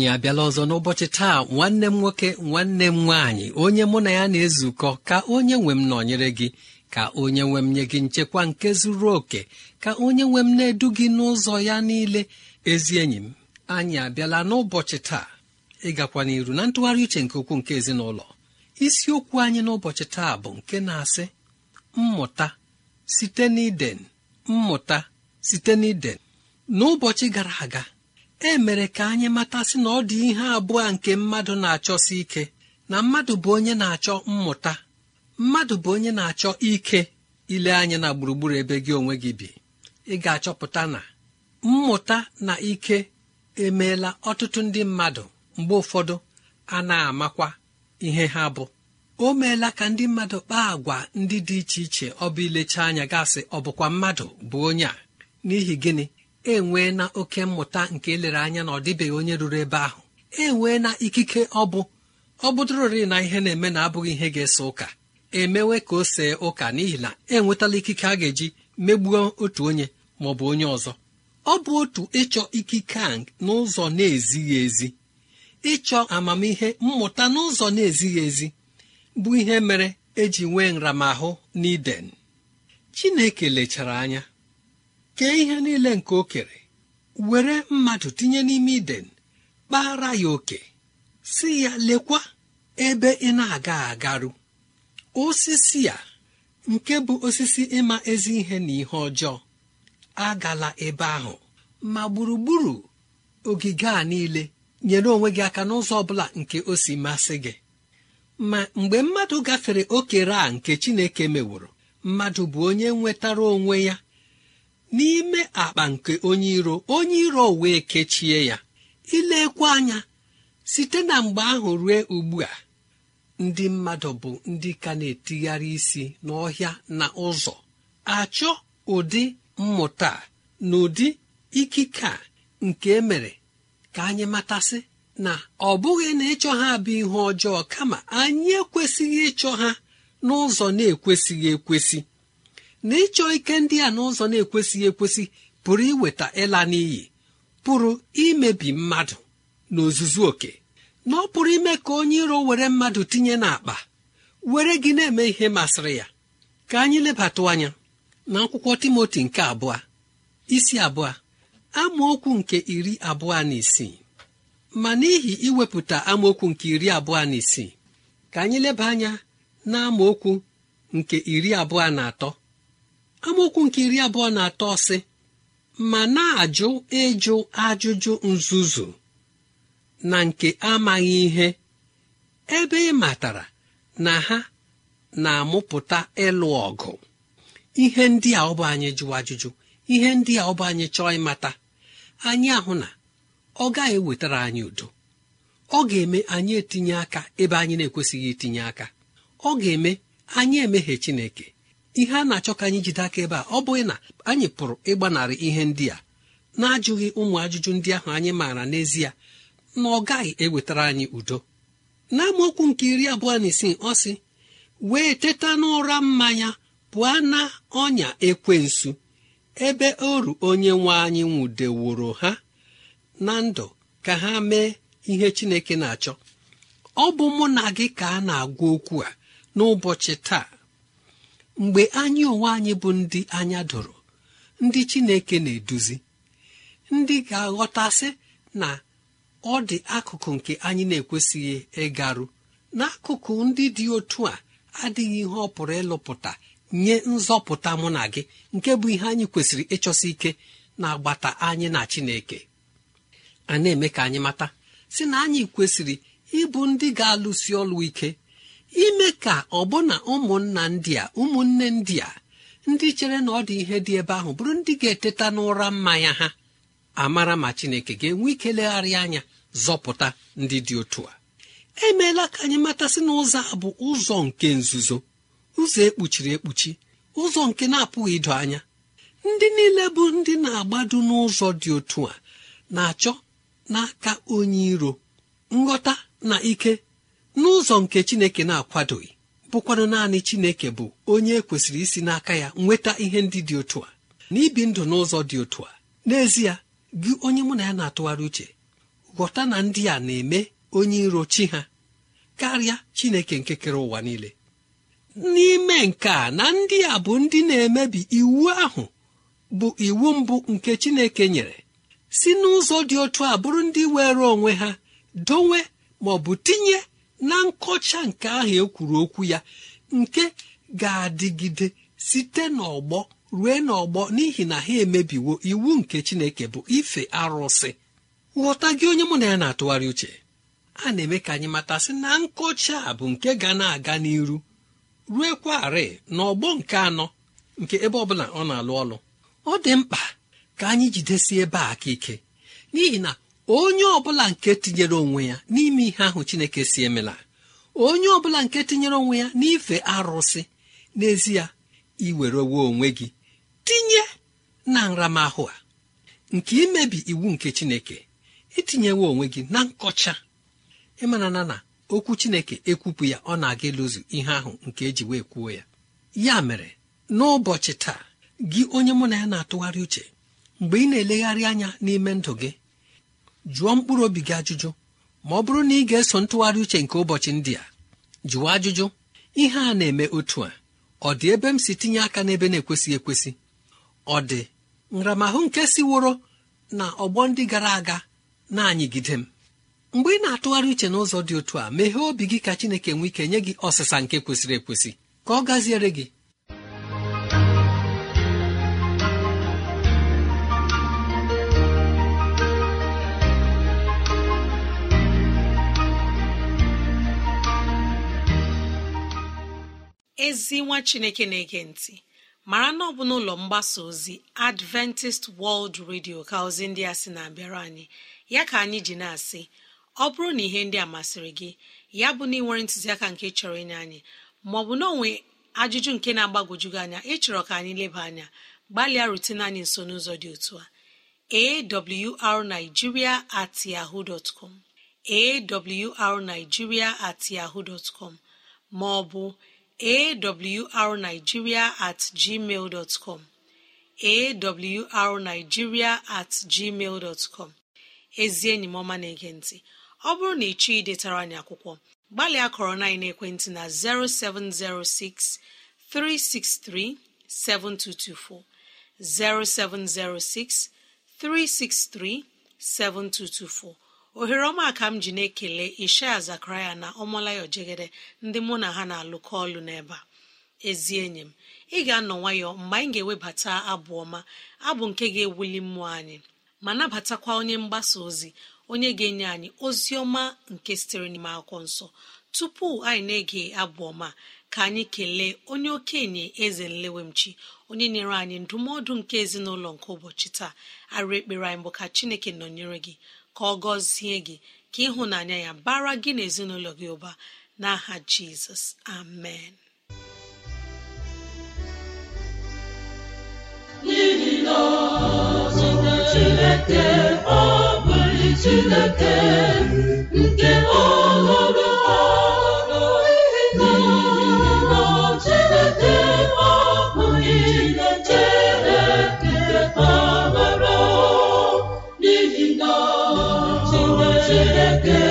Anyị abịala ọzọ n'ụbọchị taa nwanne m nwoke nwanne m nwaanyị onye mụ na ya na-ezukọ ka onye nwe m nọnyere gị ka onye nwe m nye gị nchekwa nke zuru oke ka onye nwe m na-edu gị n'ụzọ ya niile. Ezi enyi m anyị abịala n'ụbọchị taa ịgakwa n'iru na ntụgharị uche nke ukwuu nke ezinụlọ. Isiokwu anyị n'ụbọchị taa bụ nke na-asị mmụta site n'iden mmụta site n'iden. N'ụbọchị gara aga e mere ka anyị matasị na ọ dị ihe abụọ nke mmadụ na-achọsi ike. Na mmadụ bụ onye na-achọ mmụta. Mmadụ bụ onye na-achọ ike ile anya na gburugburu ebe gị onwe gị bi. Ị ga-achọpụta na mmụta na ike emeela ọtụtụ ndị mmadụ mgbe ụfọdụ a na-amakwa ihe ha bụ. O meela ka ndị mmadụ kpaa agwa ndị dị iche iche ọ bụ ilecha anya gasị ọ bụkwa mmadụ bụ onye a. N'ihi gịnị? Enwee na oke mmụta nke elere anya na ọ dịbeghị onye ruru ebe ahụ. Enwee na ikike ọ bụ. Ọ bụdụrori na ihe na-eme na abụghị ihe ga-ese ụka. Emewe ka o see ụka n'ihi na enwetala ikike a ga-eji megbuo otu onye ma ọ bụ onye ọzọ. Ọ bụ otu ịchọ ikike a n'ụzọ na-ezighị ezi. Ịchọ amamihe mmụta n'ụzọ na-ezighị ezi bụ ihe mere eji nwee nramahụ n'iden. Chineke lechara anya. Kee ihe niile nke o kere were mmadụ tinye n'ime iden kpara ya oke si ya lekwa ebe ị na-aga agaru osisi a nke bụ osisi ịma ezi ihe na ihe ọjọọ agala ebe ahụ. Ma gburugburu ogige a niile nyere onwe gị aka n'ụzọ ọ bụla nke o si masị gị. Ma mgbe mmadụ gafere okere a nke Chineke meworo mmadụ bụ onye nwetara onwe ya. N'ime akpa nke onye iro onye iro wee kechie ya ilekwa anya. Site na mgbe ahụ rue ugbu a ndị mmadụ bụ ndị ka na-etigharị isi n'ọhịa na ụzọ achọ ụdị mmụta na ụdị ikike a nke emere ka anyị matasị na ọ bụghị na ịchọ ha bụ ihe ọjọọ kama anyị ekwesịghị ịchọ ha n'ụzọ na-ekwesịghị ekwesị. Na ịchọ ike ndị a n'ụzọ na-ekwesịghị ekwesị pụrụ iweta ịla n'iyi pụrụ imebi mmadụ n'ozuzu oke na ọ pụrụ ime ka onye iro were mmadụ tinye n'akpa were gị na-eme ihe masịrị ya. Ka anyị lebatụ anya na akwụkwọ timoti nke abụọ isi abụọ amaokwu nke iri abụọ na isii. Ma n'ihi iwepụta amaokwu nke iri abụọ na isii ka anyị leba anya na amaokwu nke iri abụọ na atọ. Amaokwu nke iri abụọ na atọ sị ma na-ajụ ịjụ ajụjụ nzuzu na nke amaghị ihe ebe ị matara na ha na-amụpụta ịlụ ọgụ. Ihe ndị a ọ bụ anyị jụwa ajụjụ ihe ndị a ọ bụ anyị chọọ ịmata. Anyị ahụ na ọ gaghị ewetara anyị udo. Ọ ga-eme anyị etinye aka ebe anyị na-ekwesịghị itinye aka. Ọ ga-eme anyị emeghe Chineke. Ihe a na-achọ ka anyị jide aka ebe a ọ bụghị na anyị pụrụ ịgbanarị ihe ndị a na-ajụghị ụmụ ajụjụ ndị ahụ anyị maara n'ezie na ọ gaghị ewetara anyị udo. N'amaokwu nke iri abụọ na isii ọ sị wee teta n'ụra mmanya pụọ na ọnya ekwensu ebe oru onye nwe anyị nwụdeworo ha. Na ndụ ka ha mee ihe chineke na-achọ. Ọ bụ mụ na gị ka a na-agwa okwu a n'ụbọchị taa. Mgbe anyị onwe anyị bụ ndị anya doro ndị chineke na-eduzi ndị ga-aghọtasị na ọ dị akụkụ nke anyị na-ekwesịghị ịgarụ. N'akụkụ ndị dị otu a adịghị ihe ọ pụrụ ịlụpụta nye nzọpụta mụ na gị nke bụ ihe anyị kwesịrị ịchọsi ike na-agbata anyị na Chineke. A na-eme ka anyị mata si na anyị kwesịrị ịbụ ndị ga-alụsi ọlụ ike ime ka ọbụna ụmụnna ndị a ụmụnne ndị a ndị chere na ọ dị ihe dị ebe ahụ bụrụ ndị ga-eteta n'ụra mmanya ha amara ma Chineke ga-enwe ike legharị anya zọpụta ndị dị otu a. Emeela ka anyị matasị na ụzọ a bụ ụzọ nke nzuzo ụzọ ekpuchiri ekpuchi ụzọ nke na-apụghị ido anya. Ndị niile bụ ndị na-agbado n'ụzọ dị otu a na-achọ n'aka onye iro nghọta na ike n'ụzọ nke chineke na-akwadoghị bụkwanụ naanị chineke bụ onye ekwesịrị isi n'aka ya nweta ihe ndị dị otu a. Na ibi ndụ n'ụzọ dị otu a n'ezie gị onye mụ na ya na-atụgharị uche ghọta na ndị a na-eme onye iro chi ha karịa chineke nke kere ụwa niile. N'ime nke a na ndị a bụ ndị na-emebi iwu ahụ bụ iwu mbụ nke chineke nyere si n'ụzọ dị otu a bụrụ ndị were onwe ha dowe ma ọ bụ tinye na nkọcha nke ahụ ekwuru okwu ya nke ga-adịgide site n'ọgbọ rue n'ọgbọ n'ihi na ha emebiwo iwu nke chineke bụ ife arụsị. Ghọta gị onye mụ na ya na-atụgharị uche. A na-eme ka anyị matasị na nkọcha a bụ nke ga na-aga n'iru ruekwarị n'ọgbọ nke anọ nke ebe ọbụla ọ na-alụ ọlụ. Ọ dị mkpa ka anyị jidesi ebe a aka ike n'ihi na onye ọbụla nke tinyere onwe ya n'ime ihe ahụ chineke si emela. Onye ọbụla nke tinyere onwe ya n'ife arụsị. N'ezie iwerewo onwe gị tinye na nramahụ a. Nke imebi iwu nke chineke itinyewo onwe gị na nkọcha. Ịmana na na okwu chineke ekwupụ ya ọ na-aga ịlụzu ihe ahụ nke eji wee kwuo ya. Ya mere n'ụbọchị taa gị onye mụ na ya na-atụgharị uche mgbe ị na-elegharị anya n'ime ndụ gị jụọ mkpụrụ obi gị ajụjụ ma ọ bụrụ na ị ga-eso ntụgharị uche nke ụbọchị ndị a jụọ ajụjụ ihe a na-eme otu a ọ dị ebe m si tinye aka n'ebe na-ekwesịghị ekwesị? Ọ dị nramahụ nke siworo na ọgbọ ndị gara aga na-anyịgide m. Mgbe ị na-atụgharị uche n'ụzọ dị otu a meghee obi gị ka Chineke nwee ike nye gị ọsịsa nke kwesịrị ekwesị ka ọ gaziere gị ezi nwa chineke na-ege ntị. Mara na ọ bụ n'ụlọ mgbasa ozi adventist world radio ka ozi ndị a sị na-abịara anyị. Ya ka anyị ji na-asị ọ bụrụ na ihe ndị a masịrị gị ya bụ na ị nwere ntụziaka nke chọrọ ịnye anyị maọbụ na onwe ajụjụ nke na-agbagwoju gị anya ịchọrọ ka anyị leba anya gbalịa rutene anyị nso n'ụzọ dị otu a. Awrnigeria at yahoo dọtcọm awrnigeria at yahoo dọtcọm maọbụ awrnigeria at gmail dọtcọm awrnigeria at ezi enyi m ọma na-ege ọ bụrụ na ị chọọ idetara anyị akwụkwọ gbalịa kọrọ na ekwentị na 0706 363 7224 0706 363 7224 ohere ọma ka m ji na-ekele ishaya zakaraya na ọmọlaya jegede ndị mụ na ha na-alụkọ ọlụ n'ebe a. Ezi enyi m ị ga-anọ nwayọ mgbe anyị ga-ewebata abụ ọma abụ nke ga-ewuli mmụọ anyị ma nabatakwa onye mgbasa ozi onye ga-enye anyị ozi ọma nke sitere n'ime akwụkwọ nsọ. Tupu anyị na-ege abụ ọma ka anyị kelee onye okenye eze nlewemchi onye nyere anyị ndụmọdụ nke ezinụlọ nke ụbọchị taa. Arụ ekpere anyị bụ ka chineke nọnyere gị. Ka ọ gọzie gị ka ịhụnanya ya bara gị na ezinụlọ gị ụba. N'aha jizọs amen. Chineke ọ bụghị Chineke nke ọhụrụ. Kama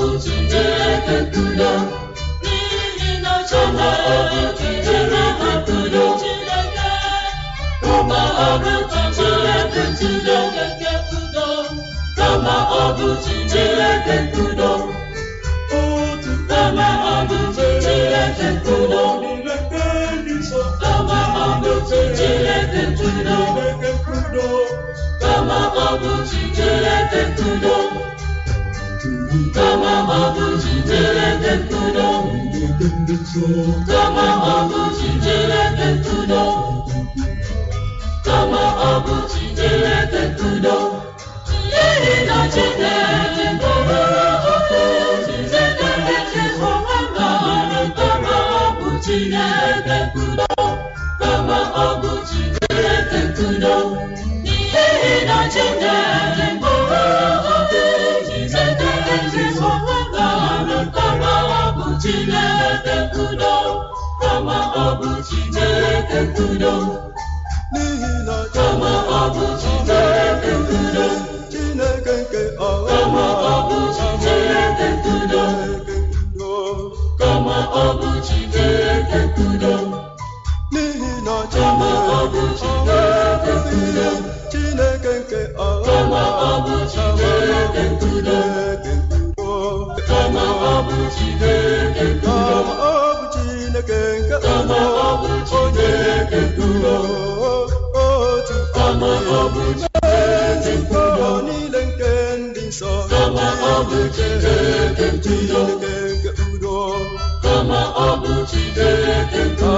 bụ Chineke nkudo n'ihi na Chineke nkudo kama ọ bụ Chineke Chineke kama ọ bụ Chineke nkudo kama ọ bụ Chineke nkudo kama ọ bụ Chineke nkudo kama ọ bụ Chineke nkudo kama ọ bụ Chineke nkudo. Kama ọ bụ Chineke nkudo. Kama ọ bụ Chineke nkudo. Chineke nkudo kama Chineke nkudo kama ọ bụ Chineke nkudo nkudo otu kama ọ bụ Chineke nkudo niile nke ndị nsọ kama ọ bụ Chineke nkudo nke udo kama ọ bụ Chineke nkudo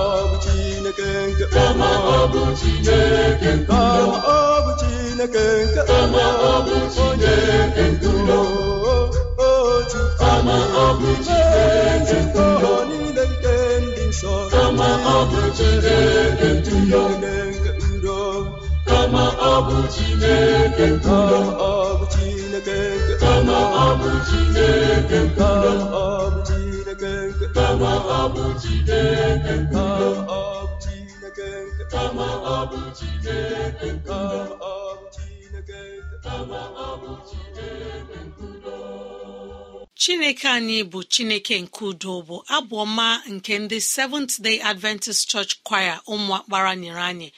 ọ bụ Chineke nke kama ọ bụ Chineke nkudo ọ bụ Chineke nke kama ọ bụ Chineke nkudo otu kama ọ bụ Chineke nkudo kama ọ bụ Chineke udo kama ọ bụ Chineke nkudo kama ọ bụ Chineke nke kama ọ bụ Chineke nkudo kama ọ bụ Chineke kama ọ bụ Chineke bụ Chineke anyị bụ chineke nke udo bụ abụ ọma nke ndị seventh day adventist church choir ụmụakpara nyere anyị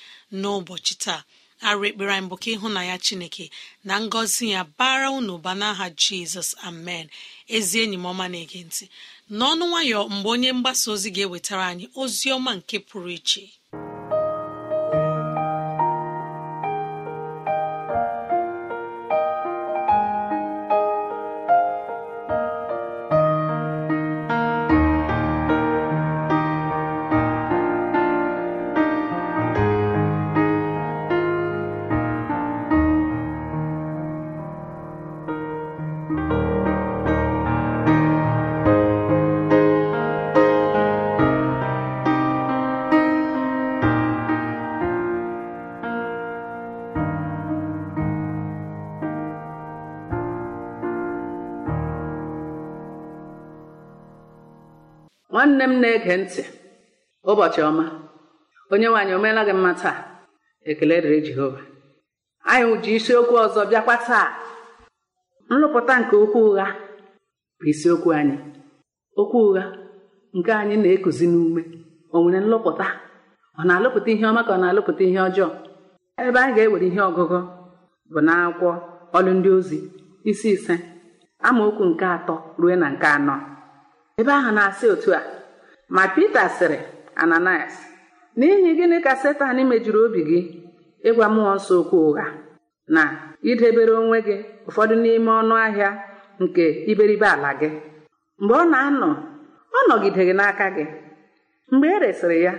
n'ụbọchị taa. Arụ ekpere anyị bụ ka ịhụnanya chineke na ngọzi ya bara unu ụba n'aha jizọs amen. Ezi enyi m ọma na-ege ntị n'ọnụ nwayọ mgbe onye mgbasa ozi ga-ewetara anyị ozi ọma nke pụrụ iche. Nwanne m na-ege ntị. Ụbọchị ọma. Onye nwaanyị o meela gị mma taa? Ekele dịrị jehova. Anyị ji isiokwu ọzọ bịakwa taa. Nlụpụta nke okwu ụgha bụ isiokwu anyị. Okwu ụgha nke anyị na-ekuzi n'ume. O nwere nlụpụta? Ọ na-alụpụta ihe ọma ka ọ na-alụpụta ihe ọjọọ? Ebe anyị ga-ewere ihe ọgụgụ bụ n'akwụkwọ ọlụ ndị ozi isi ise amaokwu nke atọ ruo na nke anọ. Ebe ahụ na-asị otu a ma Pita sịrị Ananias n'ihi gịnị ka Setan mejuru obi gị ịgwa mmụọ nsọ okwu ụgha na idebere onwe gị ụfọdụ n'ime ọnụ ahịa nke iberibe ala gị? Mgbe ọ na-anọ ọ nọgideghị n'aka gị. Mgbe e resịrị ya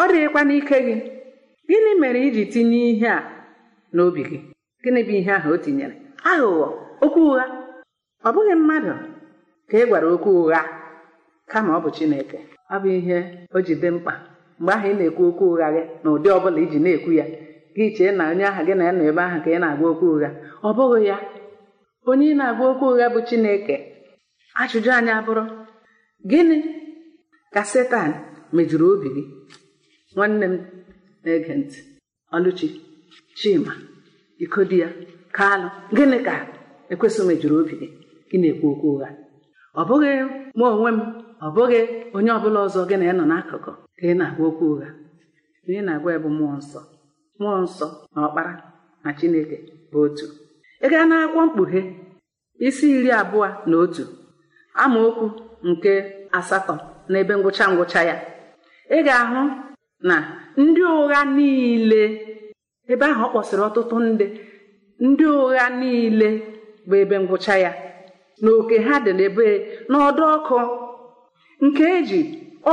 ọ dịghịkwa n'ike gị. Gịnị mere iji tinye ihe a n'obi gị? Gịnị bụ ihe ahụ o tinyere? Aghụghọ okwu ụgha. Ọ bụghị mmadụ ka ị gwara okwu ụgha kama ọ bụ Chineke ọ bụ ihe o ji dị mkpa. Mgbe ahụ ị na-ekwu okwu ụgha gị na ụdị ọbụla iji na-ekwu ya. Gị chee na onye ahụ gị na ya nọ ebe ahụ ka ị na-agwa okwu ụgha. Ọ bụghị ya. Onye ị na-agwa okwu ụgha bụ Chineke. Ajụjụ anyị abụrụ gịnị ka Setan mejuru obi gị? Nwanne m na-ege ntị. Ọlụchi Chima Ikodia Kalụ gịnị ka ekwesị mejuru obi gị? Ị na-ekwu okwu ụgha. Ọ bụghị mụ onwe m ọ bụghị onye ọbụla ọzọ gị na ya nọ n'akụkụ ka ị na-agwa okwu ụgha. Ihe na-agwa ya mmụọ nsọ. Mmụọ nsọ na ọkpara na Chineke bụ otu. Ị gaa n'akwụkwọ mkpughe isi iri abụọ na otu amaokwu nke asatọ na ebe ngwụcha ngwụcha ya. Ị ga-ahụ na ndị ụgha niile ebe ahụ ọ kpọsịrị ọtụtụ ndị ndị ụgha niile bụ ebe ngwụcha ya. Na oke ha dị n'ebe n'ọdụ ọkụ nke eji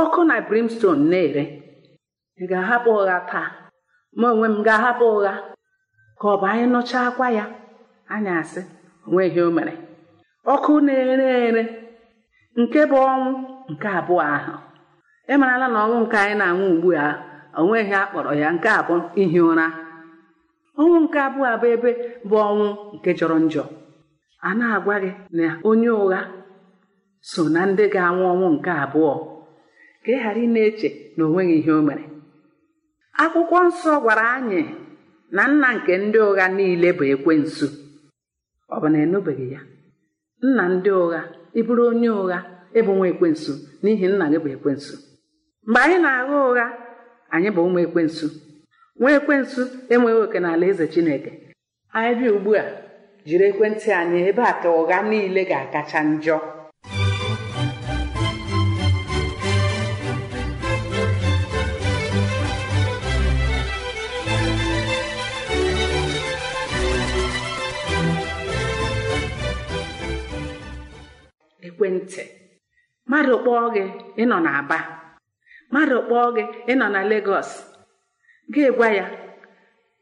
ọkụ na brimstone na-ere. Ị ga-ahapụ ụgha taa. Ma onwe m ga-ahapụ ụgha. Ka ọ bụ anyị nụchaa akwa ya. Anyị asị onwe ihe o mere. Ọkụ na-ere ere. Nke bụ ọnwụ nke abụọ ahụ. Ị marala na ọnwụ nke anyị na-anwụ ugbu a o nweghị akpọrọ ya nke abụ ihi ụra. Ọnwụ nke abụọ abụ ebe bụ ọnwụ nke jọrọ njọ. A na-agwa gị na onye ụgha so na ndị ga-anwụ ọnwụ nke abụọ ka ị ghara ị na-eche na o nweghị ihe o mere. Akwụkwọ nsọ gwara anyị na nna nke ndị ụgha niile bụ ekwensu. Ọ bụ na enubeghị ya? Nna ndị ụgha ịbụrụ onye ụgha ịbụ nwa ekwensu n'ihi nna gị bụ ekwensu. Mgbe anyị na-agha ụgha anyị bụ ụmụ ekwensu. Nwa ekwensu enweghị oke n'ala eze Chineke. Anyị bịa ugbu a. jiri ekwentị anyị ebe a ka ụgha niile ga-akacha njọ ekwentị mmadụ kpọọ gị ịnọ n'Aba mmadụ kpọọ gị ịnọ na Legọs gị gwa ya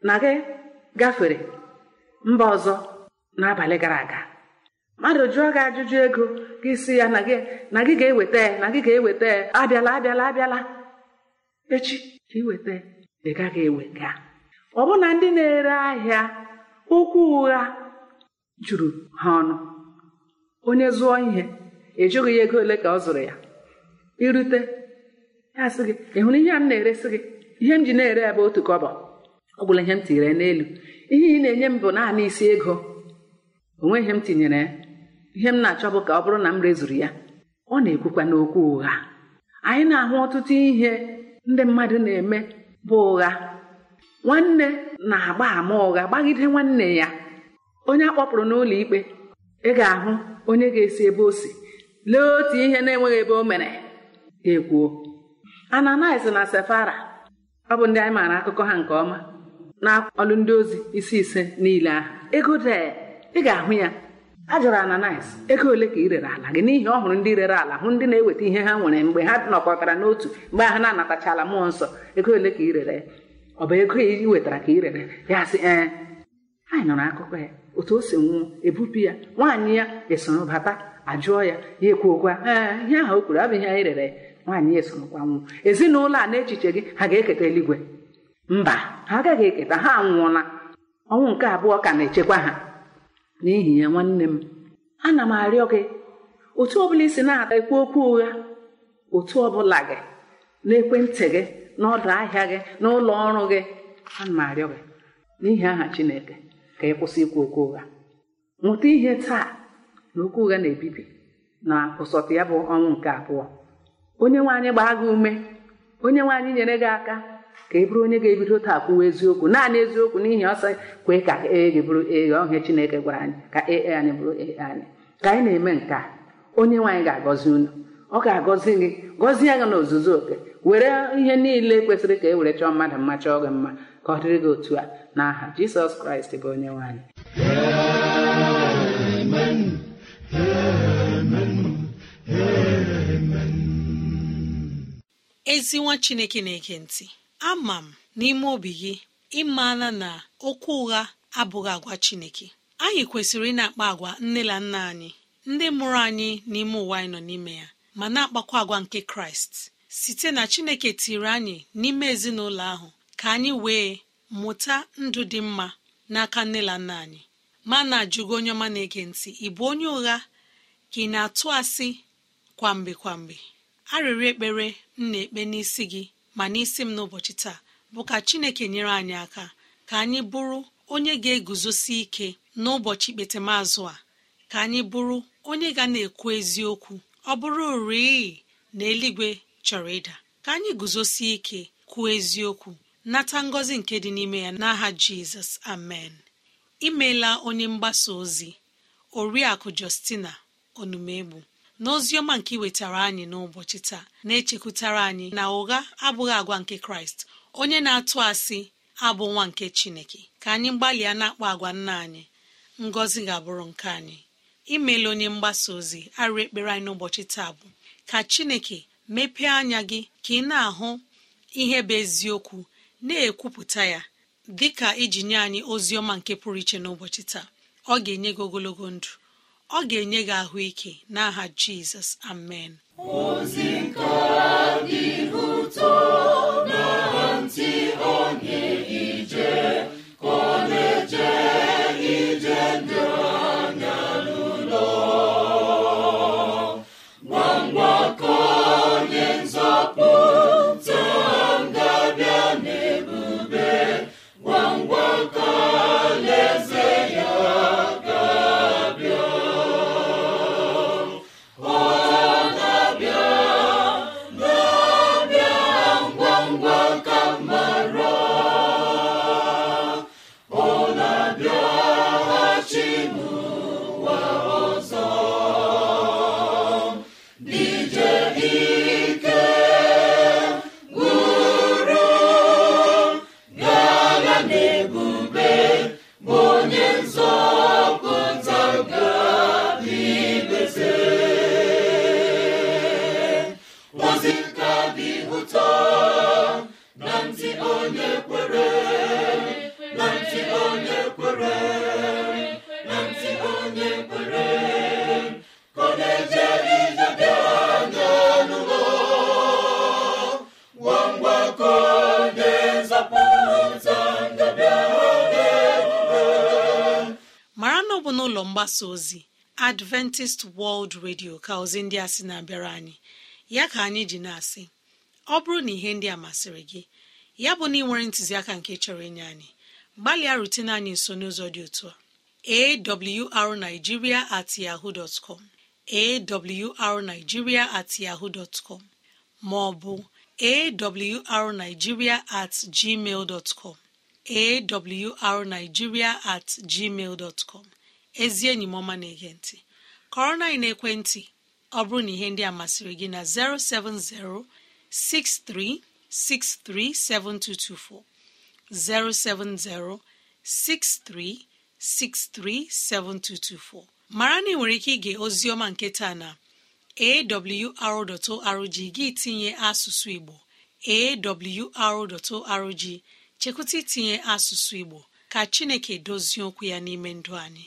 na gị gafere mba ọzọ. N'abalị gara aga. Mmadụ jụọ gị ajụjụ ego gị si ya na gị ga-eweta ya na gị ga-eweta ya abịala abịala abịala. Echi ka iweta ị gaghị ewega ọ bụ na ndị na-ere ahịa okwu ụgha juru ha ọnụ. Onye zụọ ihe ejụghị ya ego ole ka ọ zụrụ ya. Irute ya sị gị ị hụrụ ihe a m na-eresi gị ihe m ji na-ere bụ otu kọbọ ọ gwụla ihe m tinyere n'elu. Ihe ị na-enye m bụ naanị isi ego. Onwe ihe m tinyere. Ya ihe m na-achọ bụ ka ọ bụrụ na m rezuru ya ọ na-ekwukwa n'okwu ụgha. Anyị na-ahụ ọtụtụ ihe ndị mmadụ na-eme bụ ụgha. Nwanne na-agba ama ụgha gbagide nwanne ya. Onye a kpọpụrụ n'ụlọ ikpe ị ga-ahụ onye ga-esi ebe o si. Lee otu ihe na-enweghị ebe o mere. Ekwuo. Ananias na sefara ọ bụ ndị anyị maara akụkọ ha nke ọma na ọlụ ndị ozi isi ise niile ahụ. Ego dee. Ị ga-ahụ ya. A jụrụ ananias ego ole ka ị rere ala gị? N'ihi ọ hụrụ ndị rere ala hụ ndị na-eweta ihe ha nwere mgbe ha nọkọtara n'otu mgbe ahụ na-anatachala mmụọ nsọ. Ego ole ka ị rere? Ọ bụ ego ị wetara ka ị rere? Ya sị ee. Anyị nọrọ akụkọ ya. Otu o si nwụọ ebupụ ya. Nwaanyị ya esoro bata ajụọ ya ya ekwuokwa ee ihe ahụ o kwuru abụghị anyị rere. Nwaanyị ya esorokwa nwụọ. Ezinụlọ a n'echiche gị ha ga-eketa eluigwe? Mba ha agaghị eketa ha anwụọla. Ọnwụ nke abụọ ka na-echekwa ha. N'ihi ya nwanne m ana m arịọ gị otu ọbụla isi na-ekwu okwu ụgha otu ọbụla gị n'ekwentị gị n'ọdụ ahịa gị n'ụlọ ọrụ gị ana m arịọ gị. N'ihi aha Chineke ka ị kwụsị ikwu okwu ụgha. Mụta ihe taa na okwu ụgha na-ebibi na ụsọtụ ya bụ ọnwụ nke abụọ. Onye nwe anyị gbaa gị ume onye nwe anyị nyere gị aka ka ị bụrụ onye ga-ebido taa kwuwa eziokwu naanị eziokwu n'ihi ọsọ kwee ka ee bụrụ ee ọhịa Chineke gwara anyị ka ee anyị bụrụ ee anyị ka anyị na-eme nke a onye nwe anyị ga-agọzi unu. Ọ ga-agọzi gị gọzie gị n'ozuzu oke. Were ihe niile kwesịrị ka e were chọọ mmadụ mma chọọ gị mma ka ọ dịrị gị otu a. N'aha Jisọs Kraịst bụ onye nwe anyị. Ezi nwa chineke na-ege ntị. Ama m n'ime obi gị ịmaala na okwu ụgha abụghị agwa chineke. Anyị kwesịrị ị na-akpa agwa nne na nna anyị ndị mụrụ anyị n'ime ụwa anyị nọ n'ime ya ma na-akpakwa agwa nke kraịst. Site na chineke tiri anyị n'ime ezinụlọ ahụ ka anyị wee mụta ndụ dị mma n'aka nne na nna anyị. Ma na-ajụgo onye ọma na-ege ntị ị bụ onye ụgha ka ị na-atụ asị kwa mgbe kwa mgbe? Arịrịọ ekpere m na-ekpe n'isi gị ma n'isi m n'ụbọchị taa bụ ka chineke nyere anyị aka ka anyị bụrụ onye ga-eguzosi ike n'ụbọchị ikpetemazụ a. Ka anyị bụrụ onye ga na-ekwu eziokwu ọ bụrụ rii na eluigwe chọrọ ịda. Ka anyị guzosie ike kwuo eziokwu nata ngọzi nke dị n'ime ya n'aha jizọs amen. Imeela onye mgbasa ozi oriakụ justina onumegbu. N'ozi ọma nke iwetara anyị n'ụbọchị taa na-echekwutara anyị na ụgha abụghị agwa nke kraịst onye na-atụ asị abụ nwa nke chineke. Ka anyị gbalịa na-akpọ agwa nna anyị ngọzi ga-abụrụ nke anyị. Imeela onye mgbasa ozi arụ ekpere anyị n'ụbọchị taa bụ ka chineke mepee anya gị ka ị na-ahụ ihe bụ eziokwu na-ekwupụta ya dị ka iji nye anyị ozi ọma nke pụrụ iche n'ụbọchị taa. Ọ ga-enye gị ogologo ndụ. Ọ ga-enye gị ahụike n'aha jizọs. Amen. Mgbasa ozi adventist world radio ka ozi ndị a sị na-abịara anyị. Ya ka anyị ji na-asị ọ bụrụ na ihe ndị a masịrị gị ya bụ na ị nwere ntụziaka nke chọrọ inye anyị gbalịa rutene anyị nso n'ụzọ dị otu a awrnigeria at yahoo dot com awrnigeria at yahoo dot com ma ọ bụ at gmail dot com at gmail dot ezi enyi m ọma na-ege ntị. Kọrọ na ekwentị ọ bụrụ na ihe ndị a masịrị gị na 070 6363 7224 070 6363 7224 mara na ị nwere ike ige oziọma nke taa na awr.org gị tinye asụsụ Igbo. Awr.org chekwụta itinye asụsụ Igbo ka Chineke dozie okwu ya n'ime ndụ anyị.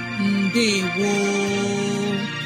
gboo